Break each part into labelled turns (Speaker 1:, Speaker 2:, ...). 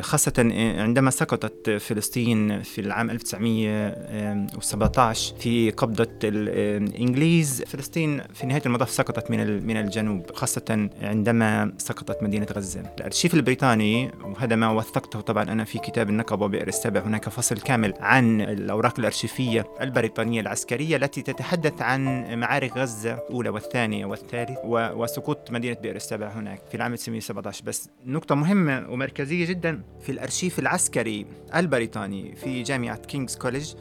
Speaker 1: خاصة عندما سقطت فلسطين في العام 1917 في قبضة الإنجليز فلسطين في نهاية المطاف سقطت من من الجنوب خاصة عندما سقطت مدينة غزة. الأرشيف البريطاني وهذا ما وثقته طبعا أنا في كتاب النقب وبئر السبع هناك فصل كامل عن الأوراق الأرشيفية البريطانية العسكرية التي تتحدث عن معارك غزة الأولى والثانية والثالث وسقوط مدينة بئر السبع هناك في العام 1917 بس نقطة مهمة ومركزية جدا في الأرشيف العسكري البريطاني في جامعة كينغز كوليج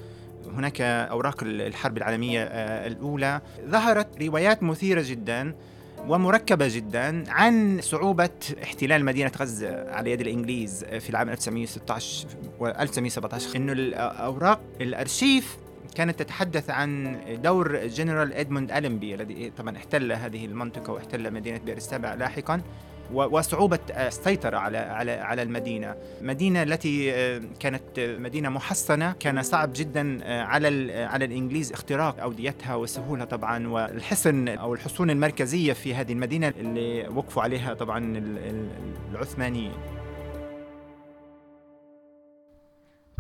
Speaker 1: هناك أوراق الحرب العالمية آه، الأولى. ظهرت روايات مثيرة جدا ومركبة جدا عن صعوبة احتلال مدينة غزة على يد الإنجليز في العام 1916 و 1917 إنه الأوراق الأرشيف كانت تتحدث عن دور جنرال إدموند ألنبي الذي طبعا احتل هذه المنطقة واحتل مدينة بئر السبع لاحقا. وصعوبة السيطرة على على على المدينة، مدينة التي آه، كانت مدينة محصنة. كان صعب جدا آه، على على الإنجليز اختراق أوديتها وسهولها طبعا. والحصن أو الحصون المركزية في هذه المدينة اللي وقفوا عليها طبعا العثمانيين.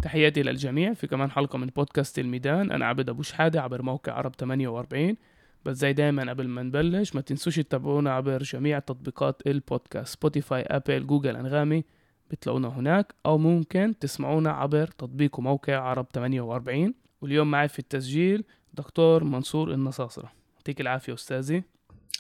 Speaker 2: تحياتي للجميع في كمان حلقة من بودكاست الميدان. أنا عبد أبو شحادة عبر موقع عرب 48 بس زي دايما قبل ما نبلش ما تنسوش تتابعونا عبر جميع تطبيقات البودكاست سبوتيفاي ابل جوجل أنغامي بتلاقونا هناك أو ممكن تسمعونا عبر تطبيق وموقع عرب 48 واليوم معي في التسجيل دكتور منصور النصاصرة. يعطيك العافية أستاذي.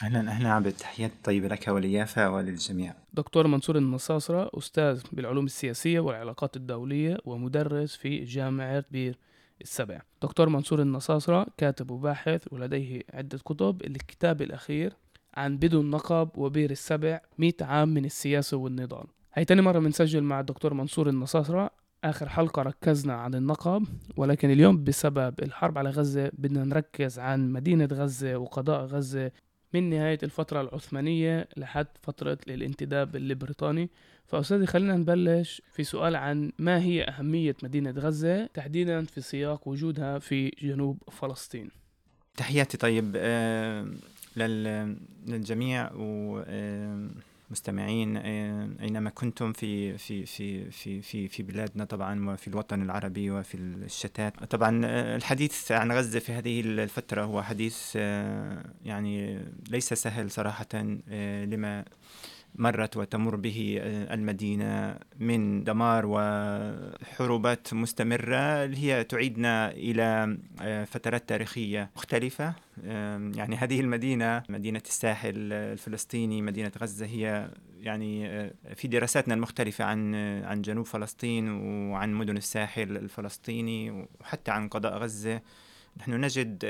Speaker 1: أهلا أهلا. عبد تحيات طيبة لك وليافا وللجميع.
Speaker 2: دكتور منصور النصاصرة أستاذ بالعلوم السياسية والعلاقات الدولية ومدرس في جامعة بئر. السبع دكتور منصور النصاصرة كاتب وباحث ولديه عدة كتب. الكتاب الأخير عن بدو النقب وبير السبع مئة عام من السياسة والنضال هي تاني مرة بنسجل مع الدكتور منصور النصاصرة. آخر حلقة ركزنا عن النقب ولكن اليوم بسبب الحرب على غزة بدنا نركز عن مدينة غزة وقضاء غزة من نهاية الفترة العثمانية لحد فترة الانتداب البريطاني. فأستاذي خلينا نبلش في سؤال عن ما هي أهمية مدينة غزة تحديدا في سياق وجودها في جنوب فلسطين؟
Speaker 1: تحياتي طيب آه للجميع و آه آه، أينما كنتم في في في في في في بلادنا طبعا وفي الوطن العربي وفي الشتات. طبعا آه، الحديث عن غزة في هذه الفترة هو حديث آه، يعني ليس سهل صراحة لما مرت وتمر به المدينة من دمار وحروبات مستمرة هي تعيدنا إلى فترات تاريخية مختلفة. يعني هذه المدينة مدينة الساحل الفلسطيني مدينة غزة هي يعني في دراساتنا المختلفة عن عن جنوب فلسطين وعن مدن الساحل الفلسطيني وحتى عن قضاء غزة. نحن نجد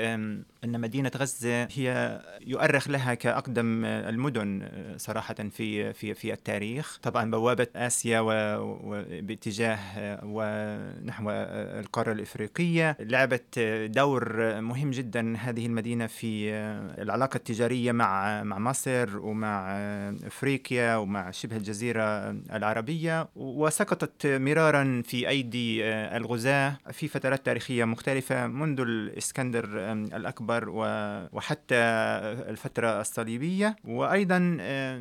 Speaker 1: أن مدينة غزة هي يؤرخ لها كأقدم المدن صراحة في في في التاريخ. طبعا بوابة آسيا وباتجاه ونحو القارة الإفريقية. لعبت دور مهم جدا هذه المدينة في العلاقة التجارية مع مع مصر ومع أفريقيا ومع شبه الجزيرة العربية. وسقطت مرارا في أيدي الغزاة في فترات تاريخية مختلفة منذ الإسكندر الأكبر وحتى الفترة الصليبية وأيضا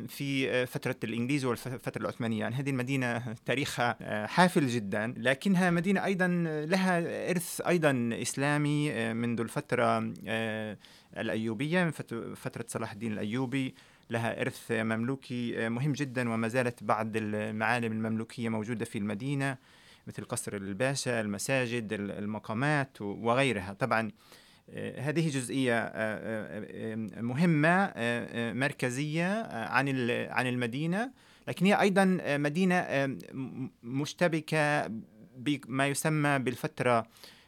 Speaker 1: في فترة الإنجليز والفترة العثمانية. يعني هذه المدينة تاريخها حافل جدا لكنها مدينة أيضا لها إرث أيضا إسلامي منذ الفترة الأيوبية من فترة صلاح الدين الأيوبي. لها إرث مملوكي مهم جدا وما زالت بعض المعالم المملوكية موجودة في المدينة. مثل قصر الباشا المساجد المقامات وغيرها. طبعا آه، هذه جزئية آه، آه، مهمة مركزية عن عن المدينة. لكن هي أيضا مدينة مشتبكة بما يسمى بالفترة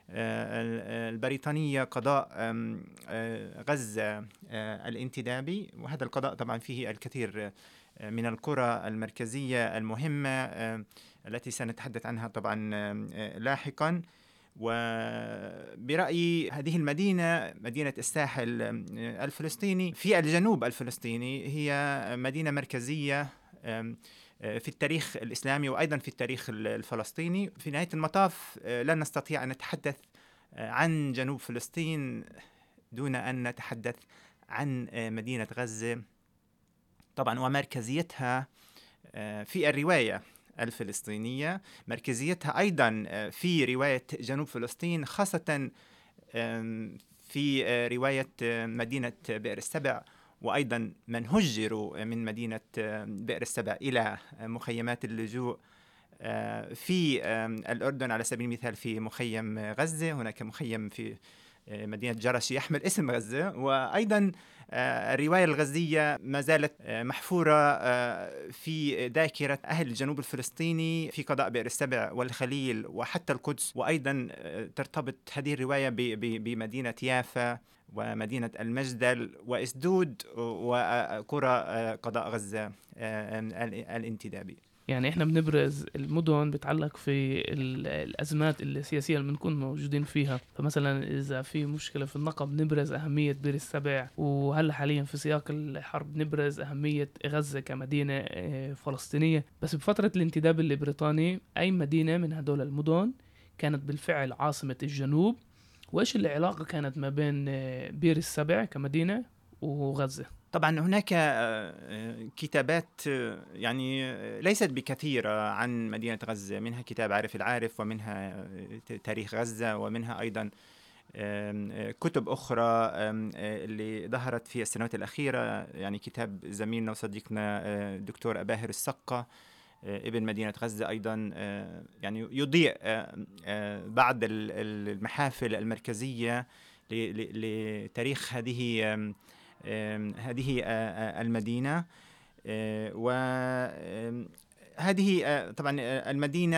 Speaker 1: البريطانية قضاء غزة الانتدابي. وهذا القضاء طبعا فيه الكثير من القرى المركزية المهمة التي سنتحدث عنها طبعا آه، لاحقا. وبرأيي هذه المدينة مدينة الساحل آه، الفلسطيني في الجنوب الفلسطيني هي مدينة مركزية آه، في التاريخ الإسلامي وأيضا في التاريخ الفلسطيني. في نهاية المطاف لن نستطيع أن نتحدث عن جنوب فلسطين دون أن نتحدث عن مدينة غزة. طبعا ومركزيتها في الرواية. الفلسطينية. مركزيتها أيضا في رواية جنوب فلسطين خاصة في رواية مدينة بئر السبع وأيضا من هجروا من مدينة بئر السبع إلى مخيمات اللجوء. في الأردن على سبيل المثال في مخيم غزة هناك مخيم في مدينة جرش يحمل اسم غزة. وأيضا آه، الرواية الغزية ما زالت آه، محفورة آه، في ذاكرة أهل الجنوب الفلسطيني في قضاء بئر السبع والخليل وحتى القدس وأيضا ترتبط هذه الرواية بمدينة يافا ومدينة المجدل وإسدود وقرى قضاء غزة الانتدابي.
Speaker 2: يعني إحنا بنبرز المدن بتعلق في الأزمات السياسيه اللي بنكون موجودين فيها. فمثلا إذا في مشكلة في النقب نبرز أهمية بير السبع وهلأ حاليا في سياق الحرب نبرز أهمية غزة كمدينة آه، فلسطينية. بس بفترة الانتداب البريطاني أي مدينة من هدول المدن كانت بالفعل عاصمة الجنوب. وإيش العلاقة كانت ما بين آه، بير السبع كمدينة وغزة؟
Speaker 1: طبعا هناك آه، آه، كتابات آه، يعني ليست بكثيرة عن مدينة غزة. منها كتاب عارف العارف ومنها تاريخ غزة ومنها أيضا كتب أخرى اللي ظهرت في السنوات الأخيرة. يعني كتاب زميلنا وصديقنا الدكتور أباهر السقة ابن مدينة غزة أيضا يعني يضيء بعض المحافل المركزية لتاريخ هذه هذه المدينة وهذه طبعا المدينة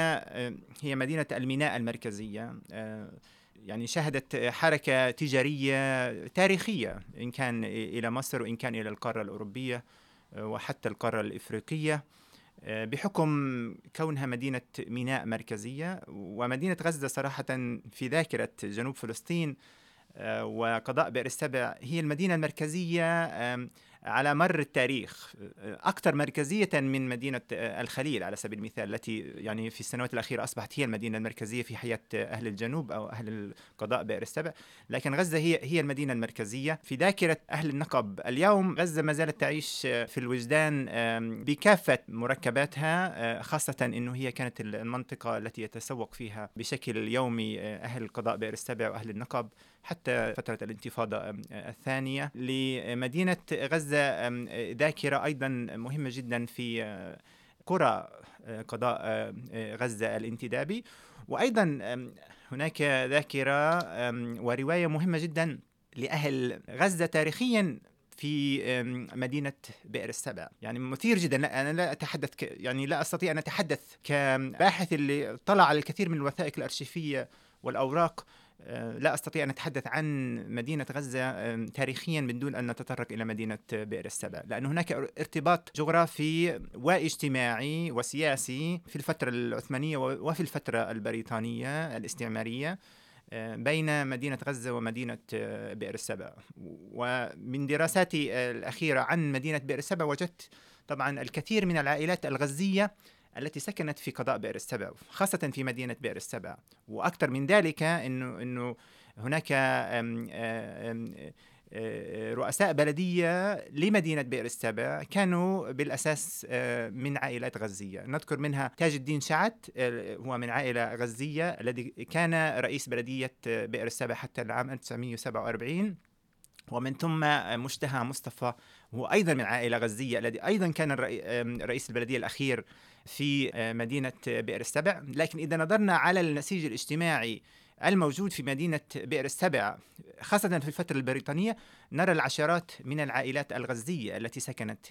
Speaker 1: هي مدينة الميناء المركزية يعني شهدت حركة تجارية تاريخية إن كان إلى مصر وإن كان إلى القارة الأوروبية وحتى القارة الإفريقية بحكم كونها مدينة ميناء مركزية ومدينة غزة صراحة في ذاكرة جنوب فلسطين وقضاء بئر السبع هي المدينة المركزية على مر التاريخ أكثر مركزية من مدينة آه، الخليل على سبيل المثال التي يعني في السنوات الأخيرة أصبحت هي المدينة المركزية في حياة أهل الجنوب أو أهل القضاء بئر السبع. لكن غزة هي هي المدينة المركزية. في ذاكرة أهل النقب اليوم غزة ما زالت تعيش في الوجدان بكافة مركباتها خاصة أنه هي كانت المنطقة التي يتسوق فيها بشكل يومي أهل القضاء بئر السبع وأهل النقب. حتى فترة الانتفاضة الثانية لمدينة غزة ذاكرة أيضا مهمة جدا في قرى قضاء غزة الانتدابي. وأيضا هناك ذاكرة ورواية مهمة جدا لأهل غزة تاريخيا في مدينة بئر السبع يعني مثير جدا. أنا لا أتحدث ك يعني لا أستطيع أن أتحدث كباحث اللي طلع على الكثير من الوثائق الأرشيفية والأوراق. لا أستطيع أن أتحدث عن مدينة غزة تاريخيا من دون أن نتطرق إلى مدينة بئر السبع، لأن هناك ارتباط جغرافي واجتماعي وسياسي في الفترة العثمانية وفي الفترة البريطانية الاستعمارية آه، بين مدينة غزة ومدينة آه، بئر السبع ومن دراساتي الأخيرة عن مدينة بئر السبع وجدت طبعا الكثير من العائلات الغزية التي سكنت في قضاء بئر السبع خاصة في مدينة بئر السبع وأكثر من ذلك أنه أنه هناك أم أم رؤساء بلدية لمدينة بئر السبع كانوا بالأساس من عائلات غزية. نذكر منها تاج الدين شعت هو من عائلة غزية الذي كان رئيس بلدية بئر السبع حتى العام 1947 ومن ثم مشتهى مصطفى هو أيضا من عائلة غزية الذي أيضا كان رئيس البلدية الأخير في آه، مدينة بئر السبع. لكن إذا نظرنا على النسيج الاجتماعي الموجود في مدينة بئر السبع خاصة في الفترة البريطانية نرى العشرات من العائلات الغزية التي سكنت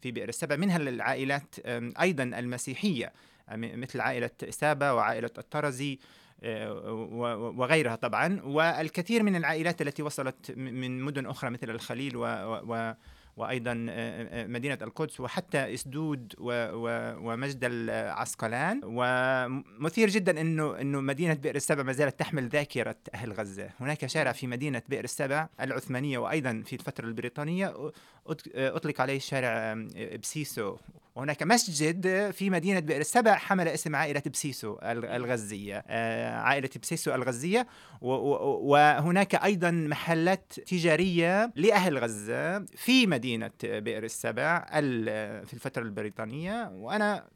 Speaker 1: في بئر السبع. منها العائلات أيضا المسيحية مثل عائلة سابا وعائلة الطرزي آه، وغيرها طبعا. والكثير من العائلات التي وصلت من مدن أخرى مثل الخليل و, و وأيضا آه، آه، مدينة القدس وحتى إسدود ومجد العسقلان. ومثير جدا إنه إنه مدينة بئر السبع ما زالت تحمل ذاكرة أهل غزة، هناك شارع في مدينة بئر السبع العثمانية وأيضا في الفترة البريطانية. أطلق عليه شارع بسيسو وهناك مسجد في مدينة بئر السبع حمل اسم عائلة بسيسو الغزية. آه، عائلة بسيسو الغزية. وهناك أيضا محلات تجارية لأهل غزة في مدينة بئر السبع في الفترة البريطانية. وأنا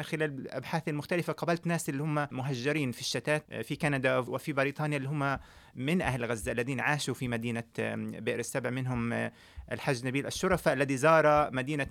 Speaker 1: خلال أبحاثي المختلفة قابلت ناس اللي هم مهجرين في الشتات آه، في كندا وفي بريطانيا اللي هم من أهل غزة الذين عاشوا في مدينة بئر السبع. منهم آه، الحاج نبيل الشرفة الذي زار مدينة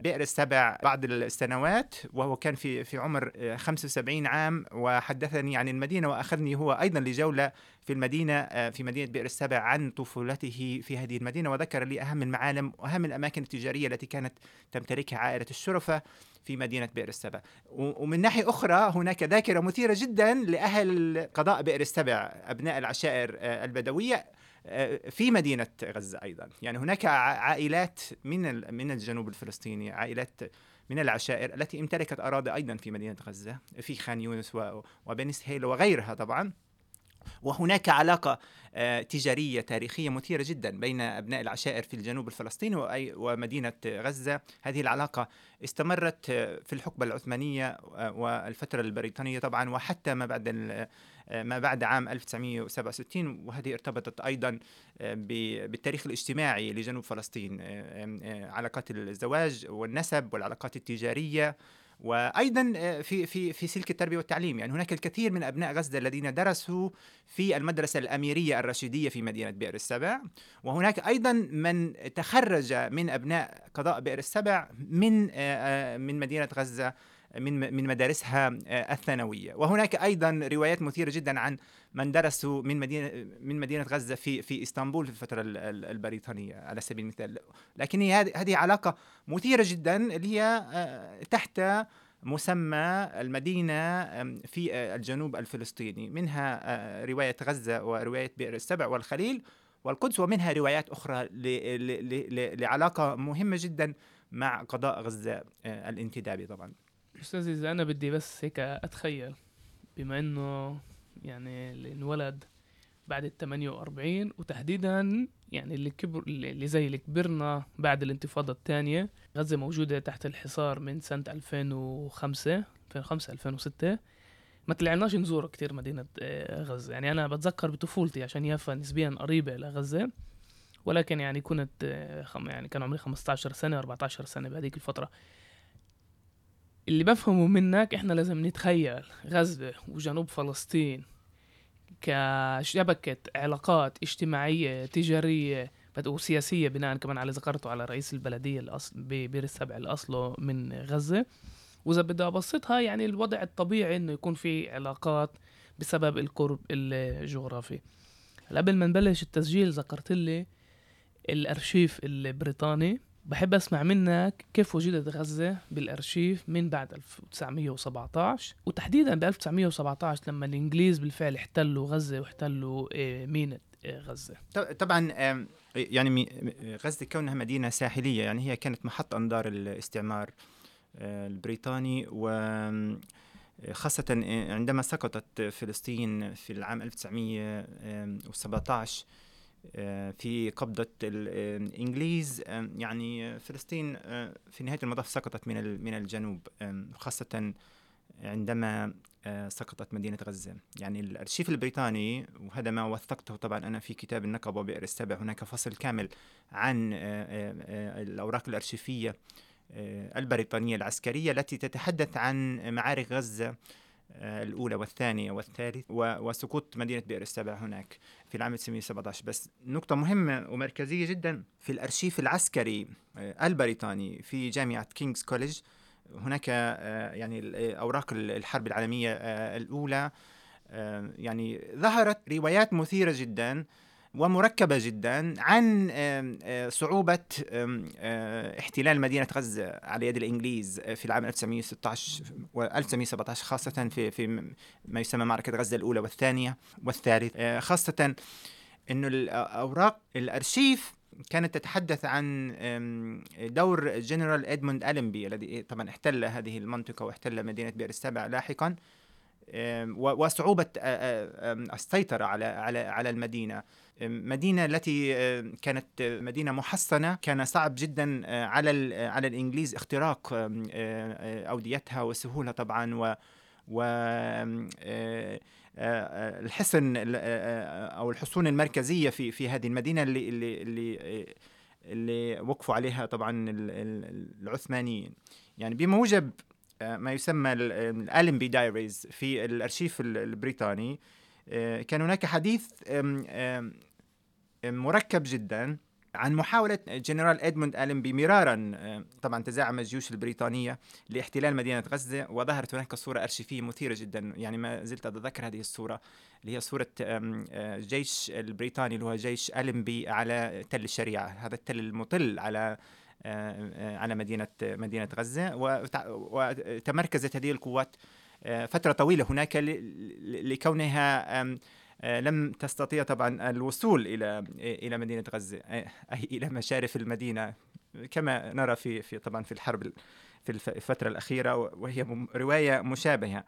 Speaker 1: بئر السبع بعض السنوات وهو كان في في عمر 75 عام وحدثني عن المدينة وأخذني هو أيضا لجولة في المدينة في مدينة بئر السبع عن طفولته في هذه المدينة وذكر لي أهم المعالم وأهم الأماكن التجارية التي كانت تمتلكها عائلة الشرفة في مدينة بئر السبع. ومن ناحية أخرى هناك ذاكرة مثيرة جدا لأهل قضاء بئر السبع أبناء العشائر البدوية. في مدينة غزة أيضا. يعني هناك عائلات من من الجنوب الفلسطيني عائلات من العشائر التي امتلكت أراضي أيضا في مدينة غزة في خان يونس وبني سهيل وغيرها طبعا. وهناك علاقة آه، تجارية تاريخية مثيرة جدا بين أبناء العشائر في الجنوب الفلسطيني ومدينة غزة. هذه العلاقة استمرت آه، في الحقبة العثمانية آه، والفترة البريطانية طبعا وحتى ما بعد ما بعد عام 1967 وهذه ارتبطت أيضا بالتاريخ الاجتماعي لجنوب فلسطين علاقات الزواج والنسب والعلاقات التجارية. وأيضا آه، في في في سلك التربية والتعليم. يعني هناك الكثير من أبناء غزة الذين درسوا في المدرسة الأميرية الرشيدية في مدينة بئر السبع. وهناك أيضا من تخرج من أبناء قضاء بئر السبع من آه، آه، من مدينة غزة من من مدارسها الثانوية. وهناك أيضا روايات مثيرة جدا عن من درسوا من مدينة من مدينة غزة في في إسطنبول في الفترة البريطانية على سبيل المثال. لكن هذه علاقة مثيرة جدا اللي هي آه، تحت مسمى المدينة في آه، الجنوب الفلسطيني. منها آه، رواية غزة ورواية بئر السبع والخليل والقدس ومنها روايات أخرى لعلاقة مهمة جدا قضاء قضاء غزة الانتدابي طبعا.
Speaker 2: أستاذ إذا أنا بدي بس هيك أتخيل بما إنه يعني اللي انولد بعد ال 48 وتحديدا يعني اللي كبر اللي زي اللي كبرنا بعد الانتفاضة الثانية غزة موجودة تحت الحصار من سنة 2005 2005 2006 ما طلعناش نزور كتير مدينة آه، غزة. يعني أنا بتذكر بطفولتي عشان يافا نسبيا قريبة لغزة. ولكن يعني كنت آه، يعني كان عمري 15 سنة 14 سنة بهذيك الفترة. اللي بفهمه منك إحنا لازم نتخيل غزة وجنوب فلسطين كشبكة علاقات اجتماعية تجارية وسياسية بناء كمان على ذكرته على رئيس البلدية الأصل ببير السبع الأصله من غزة. وإذا بدي أبسطها يعني الوضع الطبيعي إنه يكون في علاقات بسبب القرب الجغرافي. قبل ما نبلش التسجيل ذكرت لي الأرشيف البريطاني. بحب أسمع منك كيف وجدت غزة بالأرشيف من بعد 1917 وتحديدا ب 1917 لما الإنجليز بالفعل احتلوا غزة واحتلوا آه، ميناء آه، غزة.
Speaker 1: طبعا يعني غزة كونها مدينة ساحلية يعني هي كانت محط أنظار الاستعمار آه، البريطاني. و خاصة عندما سقطت فلسطين في العام 1917 آه، في قبضة الإنجليز. يعني فلسطين آه، في نهاية المطاف سقطت من من الجنوب خاصة عندما آه، سقطت مدينة غزة. يعني الأرشيف البريطاني وهذا ما وثقته طبعا أنا في كتاب النقب وبئر السبع هناك فصل كامل عن الأوراق الأرشيفية البريطانية العسكرية التي تتحدث عن معارك غزة. آه، الأولى والثانية والثالث وسقوط مدينة بئر السبع هناك في العام 1917 بس نقطة مهمة ومركزية جدا في الأرشيف العسكري آه، البريطاني في جامعة King's College هناك آه، يعني أوراق الحرب العالمية الأولى. يعني ظهرت روايات مثيرة جدا ومركبة جدا عن صعوبة آه، احتلال مدينة غزة على يد الإنجليز في العام 1916 و 1917 خاصة في في ما يسمى معركة غزة الأولى والثانية والثالث. آه، خاصة أنه الأوراق الأرشيف كانت تتحدث عن دور جنرال إدموند ألمبي الذي طبعا احتل هذه المنطقة واحتل مدينة بئر السبع لاحقا. وصعوبة السيطرة على على على المدينة. مدينة التي كانت مدينة محصنة. كان صعب جدا على على الإنجليز اختراق أوديتها وسهولة طبعا. و و الحصن أو الحصون المركزية في في هذه المدينة اللي اللي اللي اللي وقفوا عليها طبعا العثمانيين. يعني بموجب ما يسمى ال Allenby Diaries في الأرشيف البريطاني. كان هناك حديث مركب جدا عن محاولة جنرال إدموند ألمبي مرارا طبعا تزعم الجيوش البريطانية لاحتلال مدينة غزة وظهرت هناك صورة أرشيفية مثيرة جدا. يعني ما زلت أتذكر هذه الصورة اللي هي صورة الجيش البريطاني اللي هو جيش ألمبي على تل الشريعة. هذا التل المطل على على مدينة مدينة غزة. وتمركزت هذه القوات فترة طويلة هناك لكونها لم تستطيع طبعا الوصول إلى إلى مدينة غزة أي إلى مشارف المدينة. كما نرى في في طبعا في الحرب في الفترة الأخيرة وهي رواية مشابهة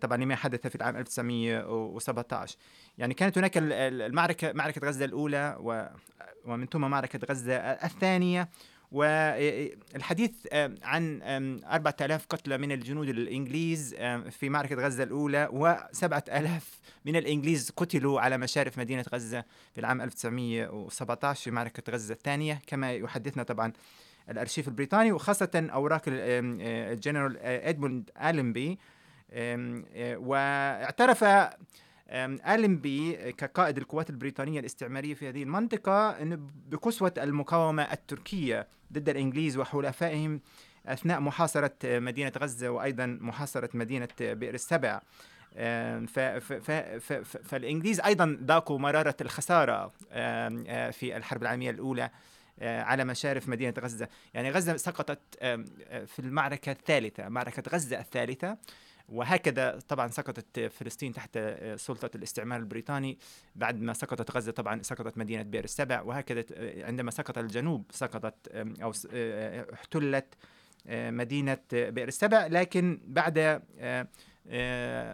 Speaker 1: طبعا لما حدث في العام 1917 يعني كانت هناك المعركة معركة غزة الأولى ومن ثم معركة غزة الثانية. والحديث عن 4000 قتلى من الجنود الإنجليز في معركة غزة الأولى و7000 من الإنجليز قتلوا على مشارف مدينة غزة في العام 1917 في معركة غزة الثانية كما يحدثنا طبعا الأرشيف البريطاني وخاصة أوراق الجنرال إدموند ألمبي واعترف ألمبي كقائد القوات البريطانية الاستعمارية في هذه المنطقة بقسوة المقاومة التركية ضد الإنجليز وحلفائهم أثناء محاصرة مدينة غزة وأيضا محاصرة مدينة بئر السبع. فالإنجليز أيضا ذاقوا مرارة الخسارة في الحرب العالمية الأولى على مشارف مدينة غزة. يعني غزة سقطت في المعركة الثالثة معركة غزة الثالثة. وهكذا طبعا سقطت فلسطين تحت سلطة الاستعمار البريطاني بعد ما سقطت غزة طبعا سقطت مدينة بئر السبع وهكذا عندما سقط الجنوب سقطت أو احتلت مدينة بئر السبع لكن بعد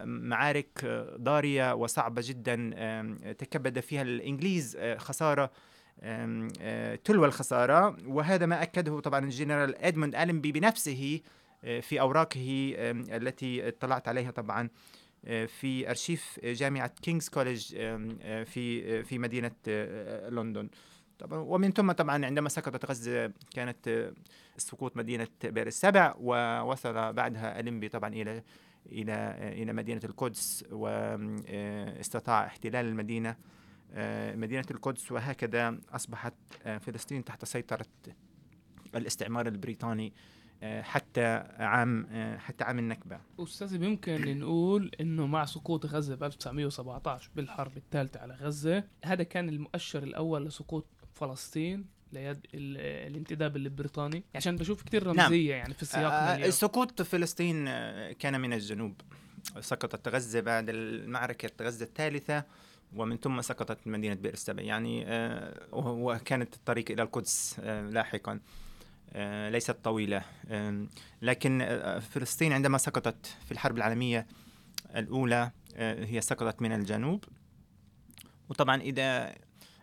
Speaker 1: معارك ضارية وصعبة جدا تكبد فيها الإنجليز خسارة تلو الخسارة وهذا ما أكده طبعا الجنرال إدموند ألمبي بنفسه في أوراقه التي اطلعت عليها طبعا في أرشيف جامعة King's College في في مدينة لندن. طبعا ومن ثم طبعا عندما سقطت غزة كانت سقوط مدينة بئر السبع ووصل بعدها ألمبي طبعا إلى إلى إلى مدينة القدس واستطاع احتلال المدينة مدينة القدس وهكذا أصبحت فلسطين تحت سيطرة الاستعمار البريطاني. حتى عام حتى عام النكبة.
Speaker 2: أستاذ يمكن نقول إنه مع سقوط غزة ب 1917 بالحرب الثالثة على غزة هذا كان المؤشر الأول لسقوط فلسطين ليد الانتداب البريطاني. عشان بشوف كثير نعم. رمزية نعم. يعني في السياق
Speaker 1: آه سقوط فلسطين كان من الجنوب. سقطت غزة بعد معركه غزة الثالثة ومن ثم سقطت مدينة بئر السبع. يعني آه وكانت الطريق إلى القدس آه لاحقا. آه، ليست طويلة. لكن آه، فلسطين عندما سقطت في الحرب العالمية الأولى آه، هي سقطت من الجنوب. وطبعا إذا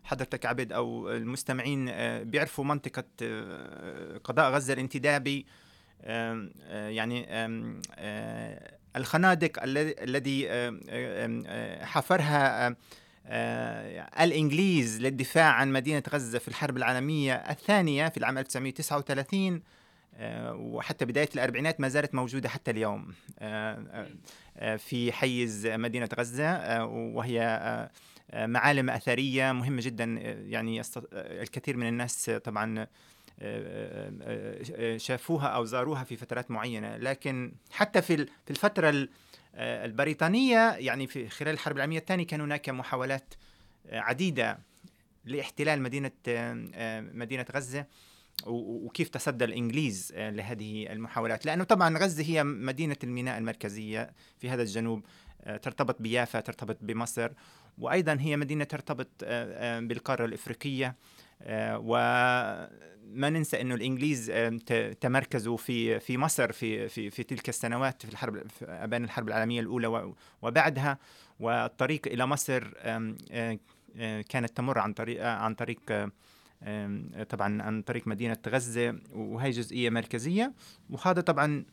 Speaker 1: حضرتك عبد أو المستمعين بيعرفوا منطقة قضاء غزة الانتدابي يعني الخنادق الذي حفرها آه، الإنجليز للدفاع عن مدينة غزة في الحرب العالمية الثانية في العام 1939 آه، وحتى بداية الأربعينات ما زالت موجودة حتى اليوم آه، في حيز مدينة غزة وهي معالم أثرية مهمة جدا يعني الكثير من الناس طبعا شافوها أو زاروها في فترات معينة لكن حتى في الفترة آه، البريطانية يعني في خلال الحرب العالمية الثانية كان هناك محاولات آه، عديدة لاحتلال مدينة آه، مدينة غزة وكيف تصدى الإنجليز لهذه المحاولات. لأنه طبعا غزة هي مدينة الميناء المركزية في هذا الجنوب ترتبط بيافا ترتبط بمصر وأيضا هي مدينة ترتبط بالقارة الإفريقية. وما ننسى إنه الإنجليز تمركزوا في في مصر في في في تلك السنوات في الحرب في أبان الحرب العالمية الأولى وبعدها والطريق إلى مصر كانت تمر عن طريق عن طريق طبعا عن طريق مدينة غزة وهي جزئية مركزية وهذا طبعا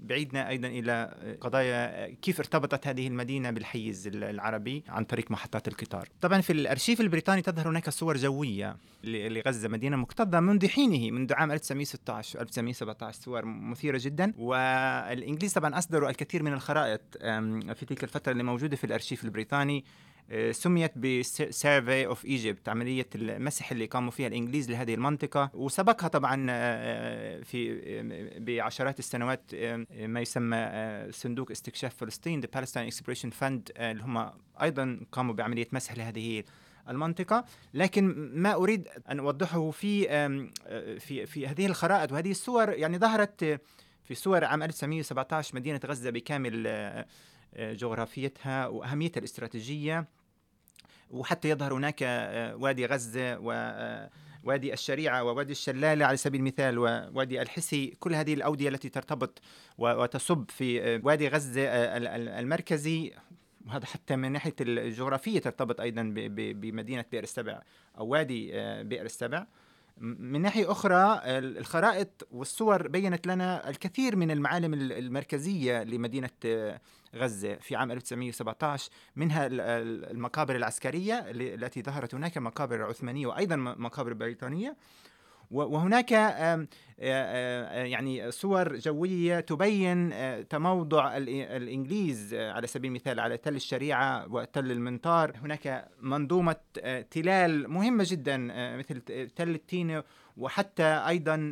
Speaker 1: بعيدنا أيضا إلى قضايا كيف ارتبطت هذه المدينة بالحيز العربي عن طريق محطات القطار. طبعا في الأرشيف البريطاني تظهر هناك صور جويه لغزة مدينة مكتظة منذ حينه منذ عام 1916 و 1917 صور مثيرة جدا والإنجليز طبعا أصدروا الكثير من الخرائط في تلك الفترة اللي موجودة في الأرشيف البريطاني سميت بسيرفي أوف إيجيبت عملية المسح اللي قاموا فيها الإنجليز لهذه المنطقة. وسبقها طبعا آه، في بعشرات السنوات ما يسمى آه، صندوق استكشاف فلسطين The Palestine Exploration Fund اللي هم أيضا قاموا بعملية مسح لهذه المنطقة. لكن ما أريد أن أوضحه في في في هذه الخرائط وهذه الصور. يعني ظهرت في صور عام 1917 مدينة غزة بكامل جغرافيتها وأهميتها الاستراتيجية وحتى يظهر هناك آه، وادي غزة ووادي آه، الشريعة ووادي الشلالة على سبيل المثال ووادي الحسي كل هذه الأودية التي ترتبط وتصب في آه، وادي غزة المركزي. وهذا حتى من ناحية الجغرافية ترتبط أيضا بمدينة بئر السبع أو وادي بئر السبع. من ناحية أخرى الخرائط والصور بينت لنا الكثير من المعالم المركزية لمدينة غزة في عام 1917 منها المقابر العسكرية التي ظهرت هناك مقابر عثمانية وأيضا مقابر بريطانية. وهناك يعني صور جوية تبين تموضع الإنجليز على سبيل المثال على تل الشريعة وتل المنطار. هناك منظومة تلال مهمة جدا مثل تل التينة وحتى أيضا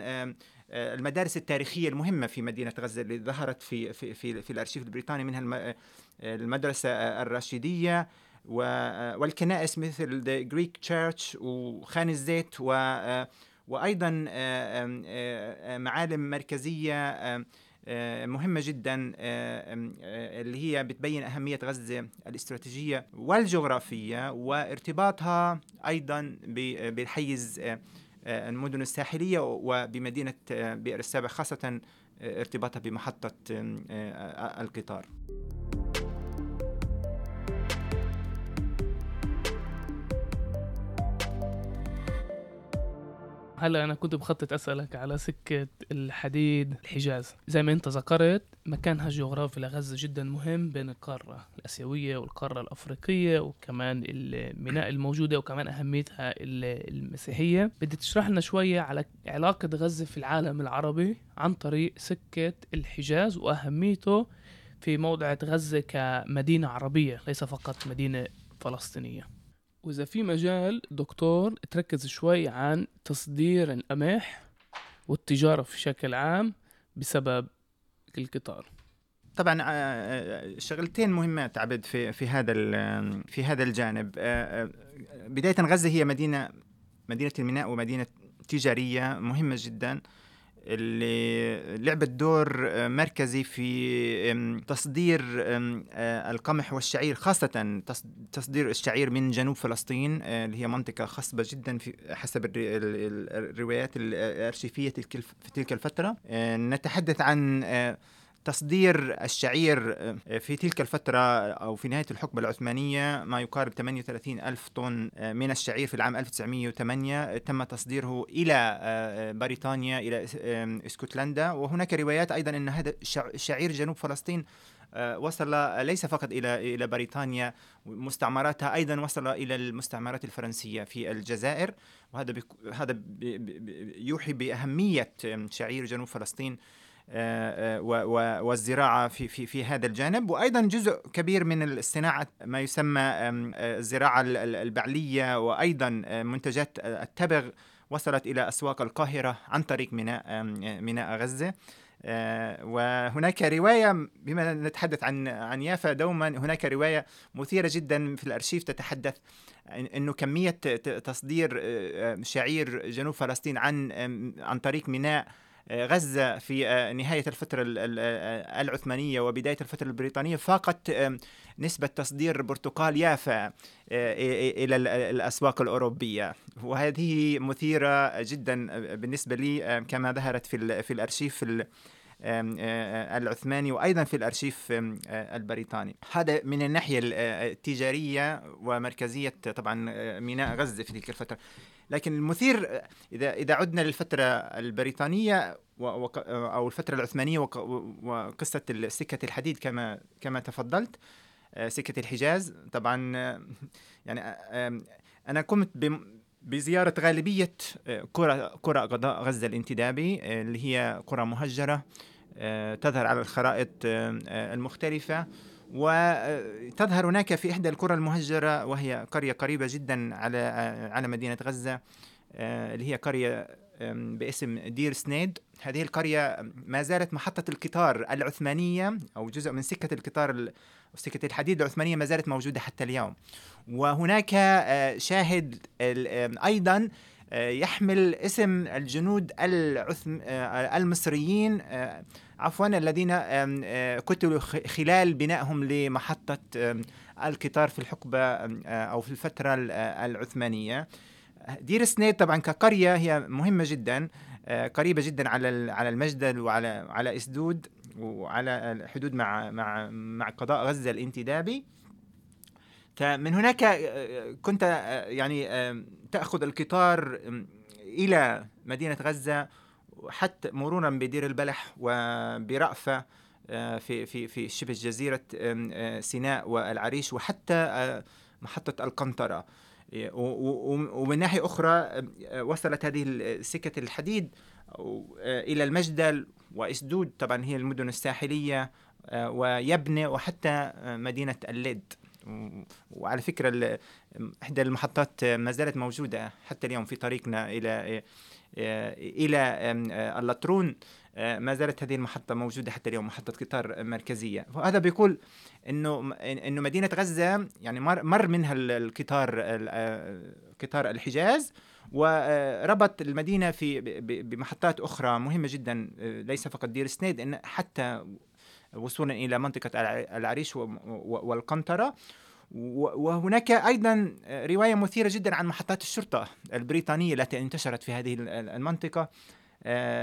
Speaker 1: المدارس التاريخية المهمة في مدينة غزة اللي ظهرت في في في, في الأرشيف البريطاني منها المدرسة الراشدية والكنائس مثل The Greek Church وخان الزيت و وأيضا آه، آه، معالم مركزية آه، مهمة جدا اللي هي بتبين أهمية غزة الاستراتيجية والجغرافية وارتباطها أيضا بالحيز المدن الساحلية وبمدينة بئر السابع خاصة ارتباطها بمحطة القطار.
Speaker 2: هلا أنا كنت بخطط أسألك على سكة الحديد الحجاز. زي ما أنت ذكرت مكانها الجغرافي لغزة جدا مهم بين القارة الأسيوية والقارة الأفريقية وكمان الميناء الموجودة وكمان أهميتها المسيحية. بدي تشرح لنا شوية على علاقة غزة في العالم العربي عن طريق سكة الحجاز وأهميته في موضع غزة كمدينة عربية ليس فقط مدينة فلسطينية. وإذا في مجال دكتور تركز شوي عن تصدير القمح والتجارة في شكل عام بسبب القطار.
Speaker 1: طبعا آه، آه، شغلتين مهمات عبد في في هذا في هذا الجانب. آه، بداية غزة هي مدينة مدينة الميناء ومدينة تجارية مهمة جدا. اللي لعبت دور مركزي في تصدير آه، القمح والشعير خاصة تصدير الشعير من جنوب فلسطين آه، اللي هي منطقة خصبة جدا في حسب الروايات الأرشيفية في تلك الفترة. آه، نتحدث عن تصدير الشعير آه، في تلك الفترة أو في نهاية الحقبة العثمانية ما يقارب 38 ألف طن آه، من الشعير في العام 1908 تم تصديره إلى آه، بريطانيا إلى اسكتلندا. وهناك روايات أيضا أن هذا شعير جنوب فلسطين وصل ليس فقط إلى إلى بريطانيا مستعمراتها أيضا وصل إلى المستعمرات الفرنسية في الجزائر. وهذا هذا يوحي بأهمية شعير جنوب فلسطين. آه، آه، والزراعة في في في هذا الجانب. وأيضا جزء كبير من الصناعه ما يسمى آه، الزراعة البعلية وأيضا منتجات التبغ وصلت إلى أسواق القاهرة عن طريق ميناء ميناء غزة. وهناك رواية بما نتحدث عن عن يافا دوما هناك رواية مثيرة جدا في الأرشيف تتحدث إنه كمية تصدير شعير جنوب فلسطين عن عن طريق ميناء غزة في نهاية الفترة العثمانية وبداية الفترة البريطانية فاقت نسبة تصدير برتقال يافا إلى الأسواق الأوروبية. وهذه مثيرة جدا بالنسبة لي كما ظهرت في, الأرشيف العثماني وأيضا في الأرشيف البريطاني. هذا من الناحية التجارية ومركزية طبعا ميناء غزة في تلك الفترة. لكن المثير إذا إذا عدنا للفترة البريطانية أو الفترة العثمانية وقصة سكة الحديد كما كما تفضلت سكة الحجاز طبعا يعني أنا قمت بزيارة غالبية قرى قرى قضاء غزة الانتدابي اللي هي قرى مهجرة تظهر على الخرائط المختلفة. وتظهر هناك في إحدى القرى المهجرة وهي قرية قريبة جدا على على مدينة غزة اللي هي قرية باسم دير سنيد. هذه القرية ما زالت محطة القطار العثمانية أو جزء من سكة القطار سكة الحديد العثمانية ما زالت موجودة حتى اليوم. وهناك شاهد أيضا يحمل اسم الجنود العثم المصريين عفوا الذين قتلوا خلال بنائهم لمحطة القطار في الحقبة أو في الفترة العثمانية. دير سنيد طبعا كقرية هي مهمة جدا قريبة جدا على على المجدل وعلى على إسدود. وعلى الحدود مع مع مع قضاء غزة الانتدابي. فمن هناك كنت يعني تأخذ القطار إلى مدينة غزة حتى مرورا بدير البلح وبرأفة في في في شبه جزيرة سيناء والعريش وحتى محطة القنطرة. ومن ناحية أخرى وصلت هذه سكة الحديد إلى المجدل وإسدود. طبعا هي المدن الساحلية ويبنى وحتى مدينة الليد. وعلى فكرة إحدى المحطات ما زالت موجودة حتى اليوم في طريقنا إلى إلى اللطرون ما زالت هذه المحطة موجودة حتى اليوم محطة قطار مركزية. وهذا بيقول إنه إنه مدينة غزة يعني مر, مر منها القطار قطار الحجاز وربط المدينة في بمحطات أخرى مهمة جدا ليس فقط دير سنيد إن حتى وصولا إلى منطقة العريش والقنطرة. وهناك أيضا رواية مثيرة جدا عن محطات الشرطة البريطانية التي انتشرت في هذه المنطقة.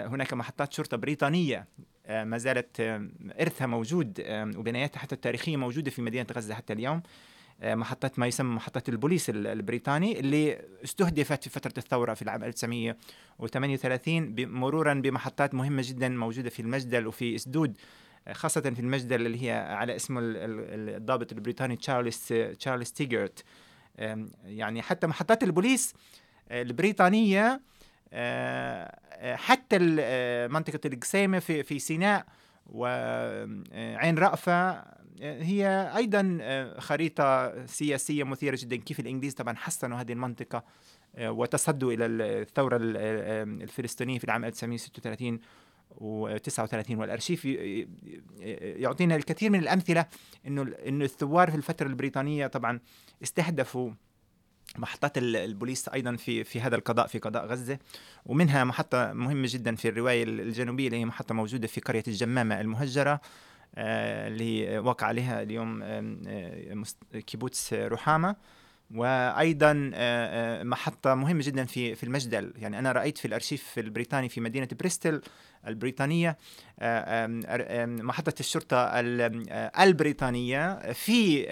Speaker 1: هناك محطات شرطة بريطانية. ما زالت إرثها موجود وبناياتها حتى التاريخية موجودة في مدينة غزة حتى اليوم. محطة ما يسمى محطة البوليس البريطاني اللي استهدفت في فترة الثورة في العام 1938 مرورا بمحطات مهمة جدا موجودة في المجدل وفي إسدود. خاصة في المجدل اللي هي على اسم الضابط البريطاني تشارلز تشارلز تيجرت. يعني حتى محطات البوليس البريطانية حتى منطقة القسيمة في في سيناء وعين رأفة هي أيضا خريطة سياسية مثيرة جدا. كيف الإنجليز طبعا حسنوا هذه المنطقة وتصدوا إلى الثورة الفلسطينية في العام 1936 و39 والأرشيف يعطينا الكثير من الأمثلة إنه إنه الثوار في الفترة البريطانية طبعا استهدفوا محطات البوليس أيضا في في هذا القضاء في قضاء غزة ومنها محطة مهمة جدا في الرواية الجنوبية اللي هي محطة موجودة في قرية الجمامة المهجرة اللي وقع عليها اليوم كيبوتس رحامه وأيضا محطة مهمة جدا في في المجدل. يعني أنا رأيت في الأرشيف البريطاني في مدينة بريستل البريطانية محطة الشرطة البريطانية في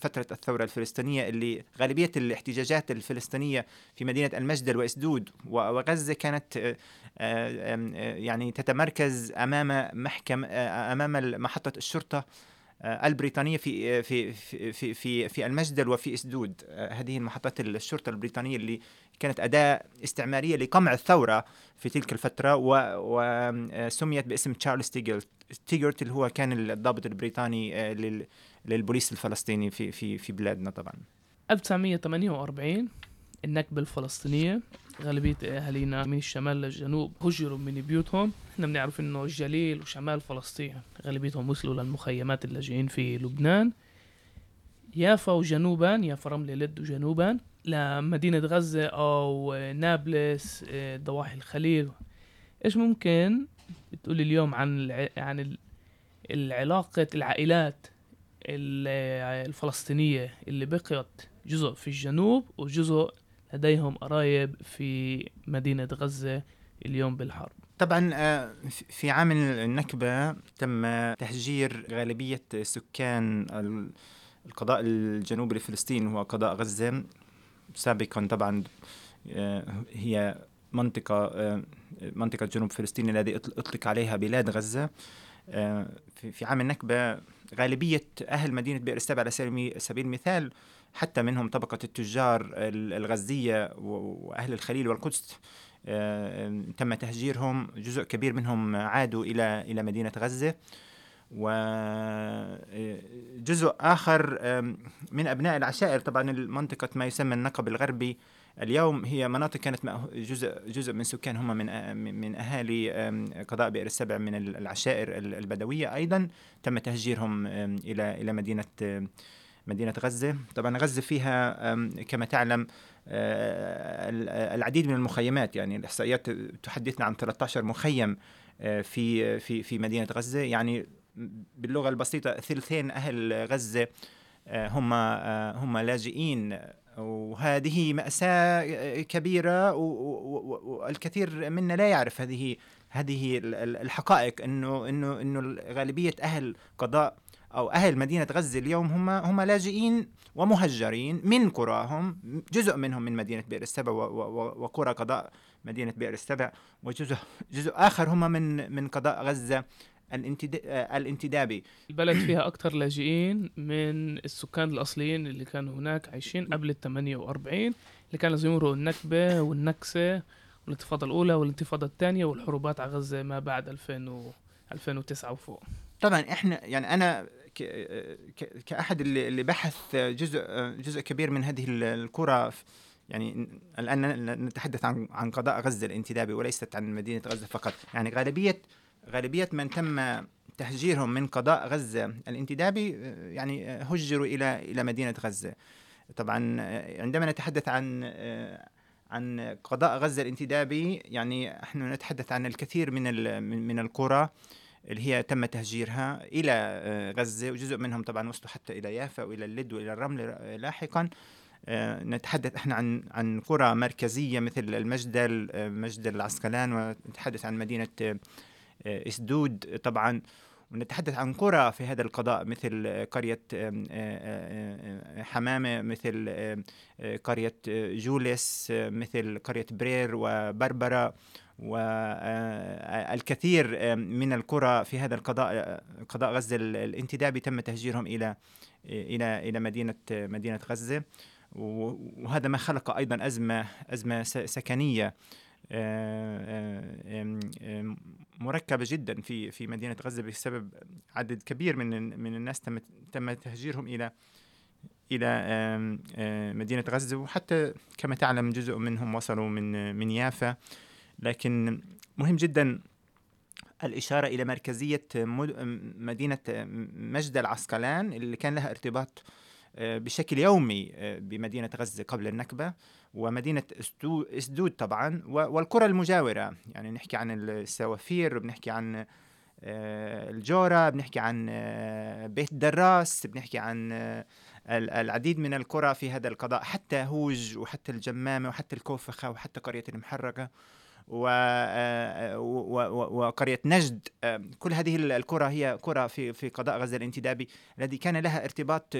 Speaker 1: فترة الثورة الفلسطينية اللي غالبية الاحتجاجات الفلسطينية في مدينة المجدل وإسدود. وغزة كانت يعني تتمركز أمام محكم أمام محطة الشرطة البريطانية في في في في في المجدل وفي إسدود. هذه المحطات الشرطة البريطانية اللي كانت أداة استعمارية لقمع الثورة في تلك الفترة وسميت باسم تشارلز تيجرت اللي هو كان الضابط البريطاني للبوليس الفلسطيني في في في بلادنا طبعا.
Speaker 2: 1948 النكبة الفلسطينية. غالبية أهالينا من الشمال للجنوب هجروا من بيوتهم. إحنا بنعرف إنه الجليل وشمال فلسطين. غالبيتهم وصلوا للمخيمات اللاجئين في لبنان. يافا وجنوبا يافا رملة لد وجنوبا لمدينة غزة أو نابلس ضواحي الخليل. إيش ممكن تقول اليوم عن الع... عن ال- العلاقة العائلات ال- الفلسطينية اللي بقيت جزء في الجنوب وجزء لديهم قرايب في مدينة غزة اليوم بالحرب.
Speaker 1: طبعا آه، في- عام النكبة تم تهجير غالبية سكان ال- القضاء الجنوبي لفلسطين هو قضاء غزة. سابقا طبعا آه، هي منطقة آه، منطقة جنوب فلسطين الذي أطل- أطلق عليها بلاد غزة. في عام النكبة غالبية أهل مدينة بئر السبع على سبيل المثال حتى منهم طبقة التجار ال- الغزية وأهل الخليل والقدس. آه، تم تهجيرهم. جزء كبير منهم عادوا إلى إلى مدينة غزة. وجزء آخر آم، من أبناء العشائر. طبعا المنطقة ما يسمى النقب الغربي اليوم هي مناطق كانت جزء جزء من سكان هم من من أهالي قضاء بئر السبع من ال- العشائر ال- البدوية أيضا. تم تهجيرهم إلى إلى مدينة مدينة غزة. طبعا غزة فيها كما تعلم آه، ال- العديد من المخيمات. يعني الإحصائيات تحدثنا عن 13 مخيم آه، في في في مدينة غزة. يعني باللغة البسيطة ثلثين أهل غزة آه، هم آه، هم لاجئين. وهذه مأساة كبيرة والكثير منا لا يعرف هذه هذه ال- ال- الحقائق. إنه إنه إنه غالبية أهل قضاء أو أهل مدينة غزة اليوم هم هم لاجئين ومهجرين من قراهم جزء منهم من مدينة بئر السبع وقرى قضاء مدينة بئر السبع وجزء جزء آخر هم من من قضاء آه، الانتدابي.
Speaker 2: البلد فيها أكثر لاجئين من السكان الأصليين اللي كانوا هناك عايشين قبل ال 48 اللي كانوا لازم يمروا النكبة والنكسة والانتفاضة الأولى والانتفاضة الثانية والحروبات على غزة ما بعد 2000 و 2009 وفوق.
Speaker 1: طبعا إحنا يعني أنا كأحد اللي بحث جزء جزء كبير من هذه ال- القرى ف- يعني الآن نتحدث عن عن قضاء غزة الانتدابي وليست عن مدينة غزة فقط. يعني غالبية غالبية من تم تهجيرهم من قضاء غزة الانتدابي يعني هجروا إلى إلى مدينة غزة. طبعا عندما نتحدث عن عن قضاء غزة الانتدابي يعني نحن نتحدث عن الكثير من ال- من من القرى اللي هي تم تهجيرها إلى آه، غزة وجزء منهم طبعا وصلوا حتى إلى يافا وإلى اللد وإلى الرمل آه، لاحقا. آه، نتحدث إحنا عن عن قرى مركزية مثل المجدل مجدل العسقلان ونتحدث عن مدينة إسدود طبعا. ونتحدث عن قرى في هذا القضاء مثل قرية حمامة مثل قرية جولس مثل قرية برير وبربرة. والكثير من القرى في هذا القضاء قضاء غزة ال- الانتدابي تم تهجيرهم إلى إلى إلى مدينة مدينة غزة. وهذا ما خلق أيضا أزمة أزمة سكنية آه، آه، مركبة جدا في في مدينة غزة بسبب عدد كبير من من الناس تم تم تهجيرهم إلى إلى آه، مدينة غزة. وحتى كما تعلم جزء منهم وصلوا من من يافا. لكن مهم جدا الإشارة إلى مركزية مد- مدينة مجد العسقلان اللي كان لها ارتباط آه، بشكل يومي آه، بمدينة غزة قبل النكبة ومدينة إسدود طبعا والقرى المجاورة. يعني نحكي عن السوافير بنحكي عن آه، الجورة بنحكي عن بيت دراس بنحكي عن ال- العديد من القرى في هذا القضاء حتى هوج وحتى الجمامة وحتى الكوفخة وحتى قرية المحرقة. وقرية نجد. آه، كل هذه ال- القرى هي قرى في في قضاء غزة الانتدابي الذي كان لها ارتباط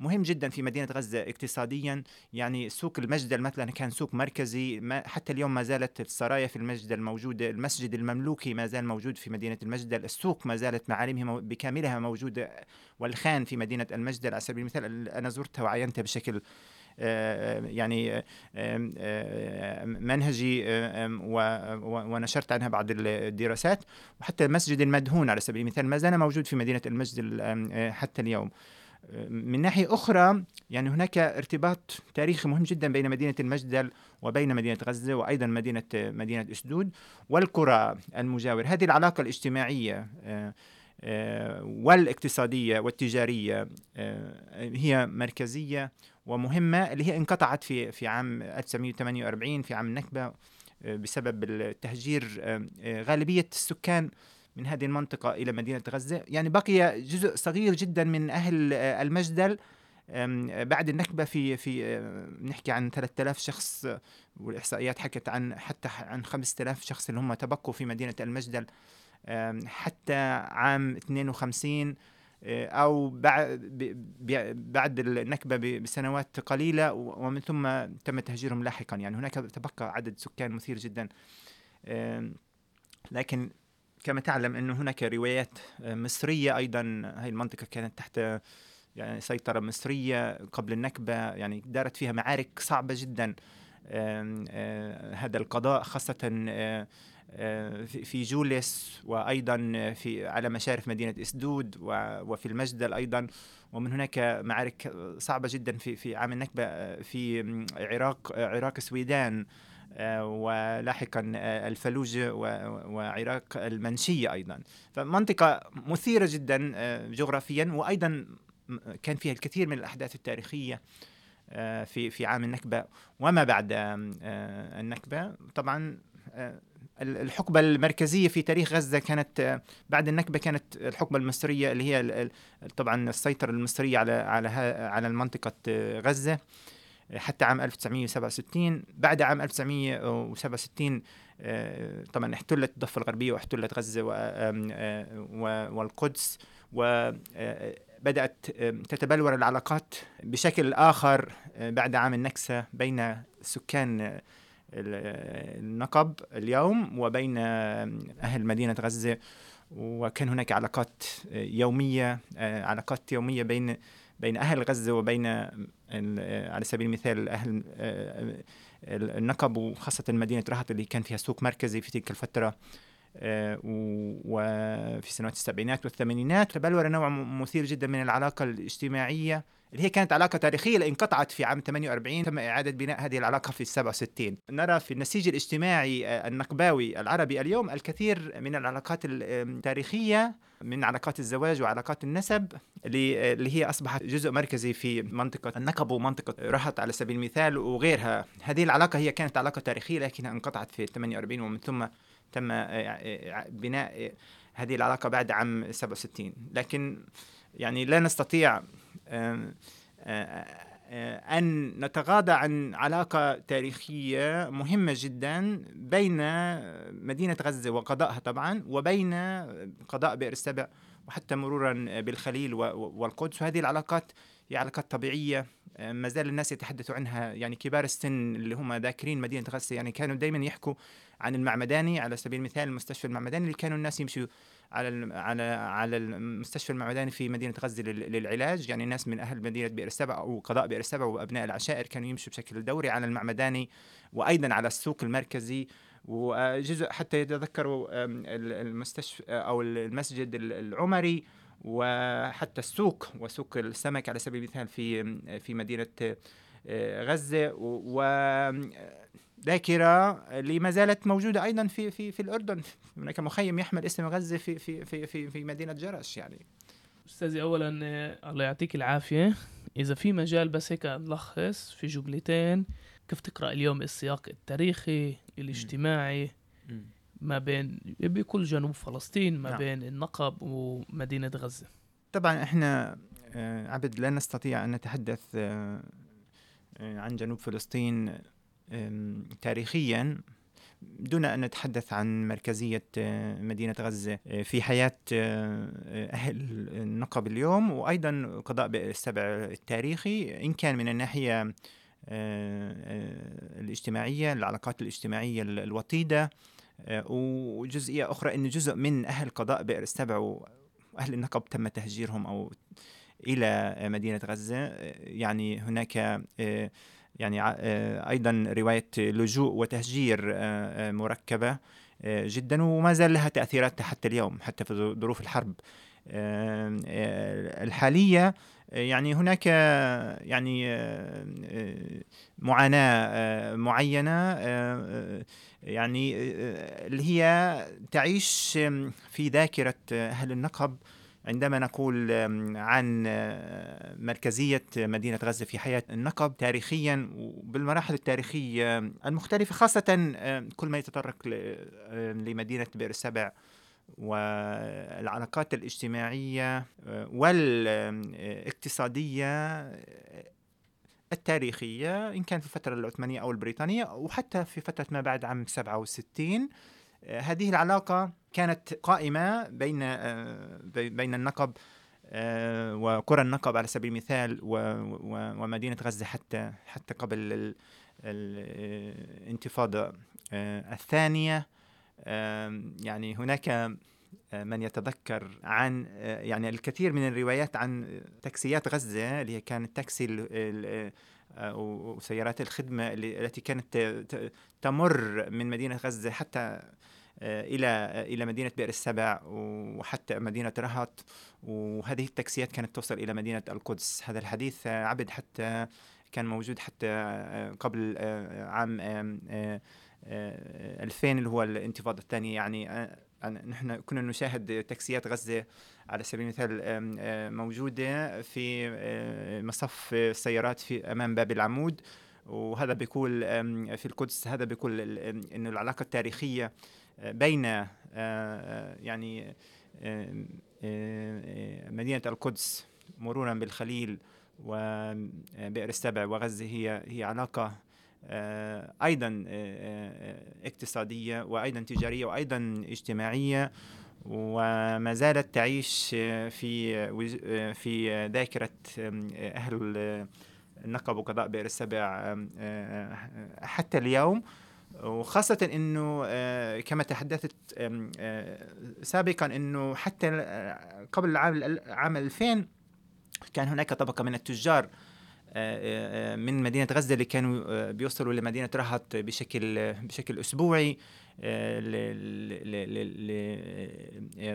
Speaker 1: مهم جدا في مدينة غزة اقتصاديا. يعني سوق المجدل مثلا كان سوق مركزي حتى اليوم ما زالت السرايا في المجدل موجودة المسجد المملوكي ما زال موجود في مدينة المجدل السوق ما زالت معالمه مو- بكاملها موجودة والخان في مدينة المجدل على سبيل المثال أنا زرتها وعينتها بشكل آه، يعني منهجي ونشرت عنها بعض الدراسات. وحتى مسجد المدهون على سبيل المثال ما زال موجود في مدينة المجد ال- آم، آه، حتى اليوم. من ناحية أخرى يعني هناك ارتباط تاريخي مهم جدا بين مدينة المجدل وبين مدينة غزة وأيضا مدينة مدينة أسدود والقرى المجاورة. هذه العلاقة الاجتماعية آه، والاقتصادية والتجارية آه، هي مركزية ومهمة اللي هي انقطعت في في عام 1948 في عام النكبة بسبب التهجير غالبية السكان من هذه المنطقة إلى مدينة غزة. يعني بقي جزء صغير جدا من أهل المجدل. بعد النكبة في في نحكي عن 3000 شخص والإحصائيات حكت عن حتى عن 5000 شخص اللي هم تبقوا في مدينة المجدل. حتى عام 52 آه، أو بعد النكبة بسنوات قليلة ومن ثم تم تهجيرهم لاحقا. يعني هناك تبقى عدد سكان مثير جدا. لكن كما تعلم إنه هناك روايات آه، مصرية أيضا. هذه المنطقة كانت تحت يعني سيطرة مصرية قبل النكبة يعني دارت فيها معارك صعبة جدا. آه، هذا القضاء خاصة في جولس وأيضا في على مشارف مدينة إسدود وفي المجدل أيضا. ومن هناك معارك صعبة جدا في في عام النكبة في عراق عراق السويدان ولاحقا الفلوجة وعراق المنشية أيضا. فمنطقة مثيرة جدا جغرافيا وأيضا كان فيها الكثير من الأحداث التاريخية في في عام النكبة. وما بعد النكبة طبعا الحقبة المركزية في تاريخ غزة كانت بعد النكبة كانت الحقبة المصرية اللي هي طبعا السيطرة المصرية على على على منطقة غزة حتى عام 1967 بعد عام 1967 طبعا احتلت الضفة الغربية واحتلت غزة والقدس وبدأت تتبلور العلاقات بشكل آخر بعد عام النكسة بين سكان النقب اليوم وبين أهل مدينة غزة وكان هناك علاقات يومية علاقات يومية بين بين أهل غزة وبين على سبيل المثال أهل النقب وخاصة مدينة رهط اللي كان فيها سوق مركزي في تلك الفترة. وفي سنوات السبعينات والثمانينات تبلور نوع مثير جدا من العلاقة الاجتماعية اللي هي كانت علاقة تاريخية اللي انقطعت في عام 48 تم إعادة بناء هذه العلاقة في 67 نرى في النسيج الاجتماعي آه، النقباوي العربي اليوم الكثير من العلاقات التاريخية من علاقات الزواج وعلاقات النسب اللي اللي هي أصبحت جزء مركزي في منطقة النقب ومنطقة رهط على سبيل المثال وغيرها. هذه العلاقة هي كانت علاقة تاريخية لكنها انقطعت في 48 ومن ثم تم آه، آه، بناء هذه العلاقة بعد عام 67 لكن يعني لا نستطيع آه، أن نتغاضى عن علاقة تاريخية مهمة جدا بين مدينة غزة وقضائها طبعا وبين قضاء بئر السبع وحتى مرورا بالخليل والقدس. وهذه العلاقات علاقات طبيعية ما زال الناس يتحدثوا عنها. يعني كبار السن اللي هم ذاكرين مدينة غزة يعني كانوا دائما يحكوا عن المعمداني على سبيل المثال المستشفى المعمداني اللي كانوا الناس يمشوا على على على المستشفى المعمداني في مدينة غزة للعلاج. يعني ناس من أهل مدينة بئر السبع أو قضاء بئر السبع وأبناء العشائر كانوا يمشوا بشكل دوري على المعمداني وأيضا على السوق المركزي. وجزء حتى يتذكروا المستشفى أو المسجد العمري. وحتى السوق وسوق السمك على سبيل المثال في في مدينة آه، غزة. و ذاكرة اللي ما زالت موجودة أيضا في في في الأردن. هناك مخيم يحمل اسم غزة في في في في, في مدينة جرش يعني.
Speaker 2: أستاذي اولا الله يعطيك العافية. إذا في مجال بس هيك نلخص في جملتين. كيف تقرأ اليوم السياق التاريخي الاجتماعي؟ ما بين بكل جنوب فلسطين ما نعم. بين النقب ومدينة غزة
Speaker 1: طبعا إحنا آه، عبد لا نستطيع أن نتحدث آه، آه، عن جنوب فلسطين تاريخيا دون أن نتحدث عن مركزية مدينة غزة في حياة أهل النقب اليوم وأيضا قضاء السبع التاريخي إن كان من الناحية الاجتماعية العلاقات الاجتماعية الوطيدة وجزئية أخرى أن جزء من أهل قضاء بئر السبع وأهل النقب تم تهجيرهم أو إلى مدينة غزة. يعني هناك يعني آه، أيضا رواية لجوء وتهجير آه، آه، مركبة جدا وما زال لها تأثيرات حتى اليوم حتى في ظروف الحرب. الحالية يعني هناك يعني معاناة معينة يعني اللي هي تعيش في ذاكرة أهل النقب. عندما نقول عن مركزية مدينة غزة في حياة النقب تاريخيا وبالمراحل التاريخية المختلفة خاصة كل ما يتطرق لمدينة بئر السبع. والعلاقات الاجتماعية والاقتصادية التاريخية إن كان في الفترة العثمانية أو البريطانية وحتى في فترة ما بعد عام 67 هذه العلاقة كانت قائمة بين بين النقب وقرى النقب على سبيل المثال ومدينة غزة حتى حتى قبل الانتفاضة الثانية. يعني هناك من يتذكر عن يعني الكثير من الروايات عن تاكسيات غزة اللي هي كانت تاكسي وسيارات الخدمة التي كانت تمر من مدينة غزة حتى إلى إلى مدينة بئر السبع وحتى مدينة رهط. وهذه التاكسيات كانت توصل إلى مدينة القدس. هذا الحديث عبد حتى كان موجود حتى قبل عام 2000 اللي هو الانتفاضة الثانية. يعني نحن كنا نشاهد تاكسيات غزة على سبيل المثال موجودة في مصف السيارات في أمام باب العمود. وهذا بيقول في القدس هذا بيقول إنه العلاقة التاريخية بين يعني مدينة القدس مرورا بالخليل وبئر السبع وغزة هي هي علاقة أيضا اقتصادية وأيضا تجارية وأيضا اجتماعية وما زالت تعيش في في ذاكرة أهل النقب وقضاء بئر السبع حتى اليوم. وخاصة إنه كما تحدثت سابقا إنه حتى قبل عام عام 2000 كان هناك طبقة من التجار من مدينة غزة اللي كانوا بيوصلوا لمدينة رهط بشكل بشكل أسبوعي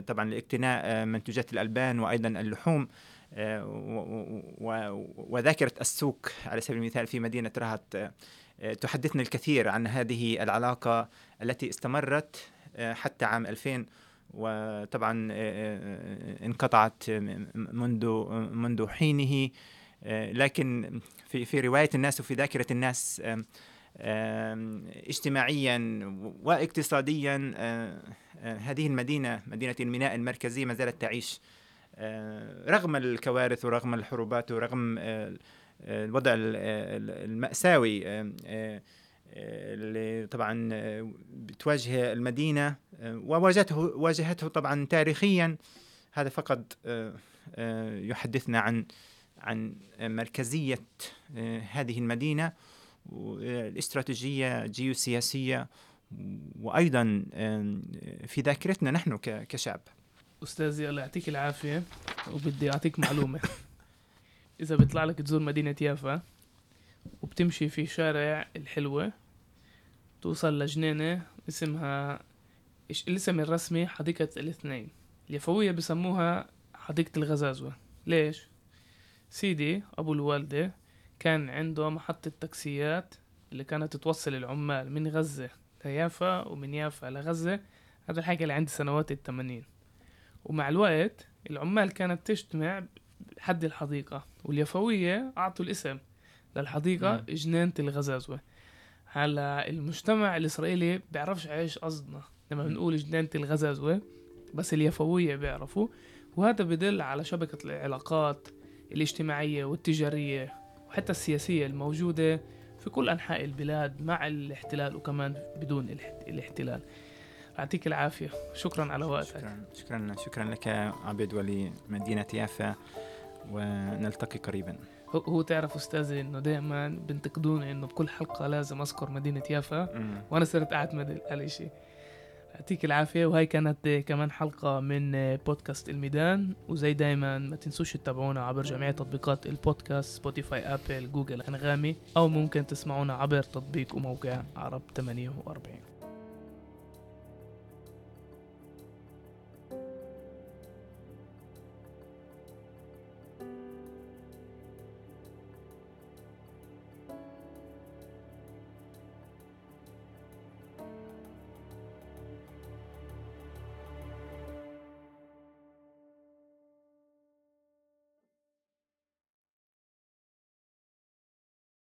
Speaker 1: طبعا لاقتناء منتوجات الألبان وأيضا اللحوم وذاكرة السوق على سبيل المثال في مدينة رهط. تحدثنا الكثير عن هذه العلاقة التي استمرت حتى عام 2000 وطبعا انقطعت منذ منذ حينه. لكن في في رواية الناس وفي ذاكرة الناس اجتماعيا واقتصاديا هذه المدينة مدينة الميناء المركزية ما زالت تعيش. رغم الكوارث ورغم الحروبات ورغم الوضع المأساوي اللي طبعا بتواجه المدينة وواجهته واجهته طبعا تاريخيا هذا فقط يحدثنا عن عن مركزية هذه المدينة الاستراتيجية جيوسياسية وأيضا في ذاكرتنا نحن كشعب.
Speaker 2: أستاذي الله يعطيك العافية وبدي أعطيك معلومة. إذا بيطلع لك تزور مدينة يافا وبتمشي في شارع الحلوة توصل لجنينة اسمها الاسم الرسمي حديقة الاثنين. اليفوية بسموها حديقة الغزازوة. ليش؟ سيدي أبو الوالدة كان عنده محطة تاكسيات اللي كانت توصل العمال من غزة ليافا ومن يافا لغزة. هذا الحكي اللي عند سنوات الثمانين ومع الوقت العمال كانت تجتمع حد الحديقة واليفوية أعطوا الاسم للحديقة مم. جنينة الغزازوة. هلا المجتمع الإسرائيلي بيعرفش إيش قصدنا لما بنقول جنينة الغزازوة بس اليفوية بيعرفوا. وهذا بدل على شبكة العلاقات الاجتماعية والتجارية وحتى السياسية الموجودة في كل أنحاء البلاد مع الاحتلال وكمان بدون الاحتلال. يعطيك العافية. شكرا على وقتك.
Speaker 1: شكرا. شكرا, شكرا لك عبد ولمدينة يافا. ونلتقي قريبا.
Speaker 2: هو تعرف أستاذي إنه دائما بنتقدوني إنه بكل حلقة لازم أذكر مدينة يافا. وأنا صرت اعتمد على الشيء يعطيك العافية وهي كانت كمان حلقة من بودكاست الميدان. وزي دايما ما تنسوش تتابعونا عبر جميع تطبيقات البودكاست سبوتيفاي أبل جوجل أنغامي أو ممكن تسمعونا عبر تطبيق وموقع عرب 48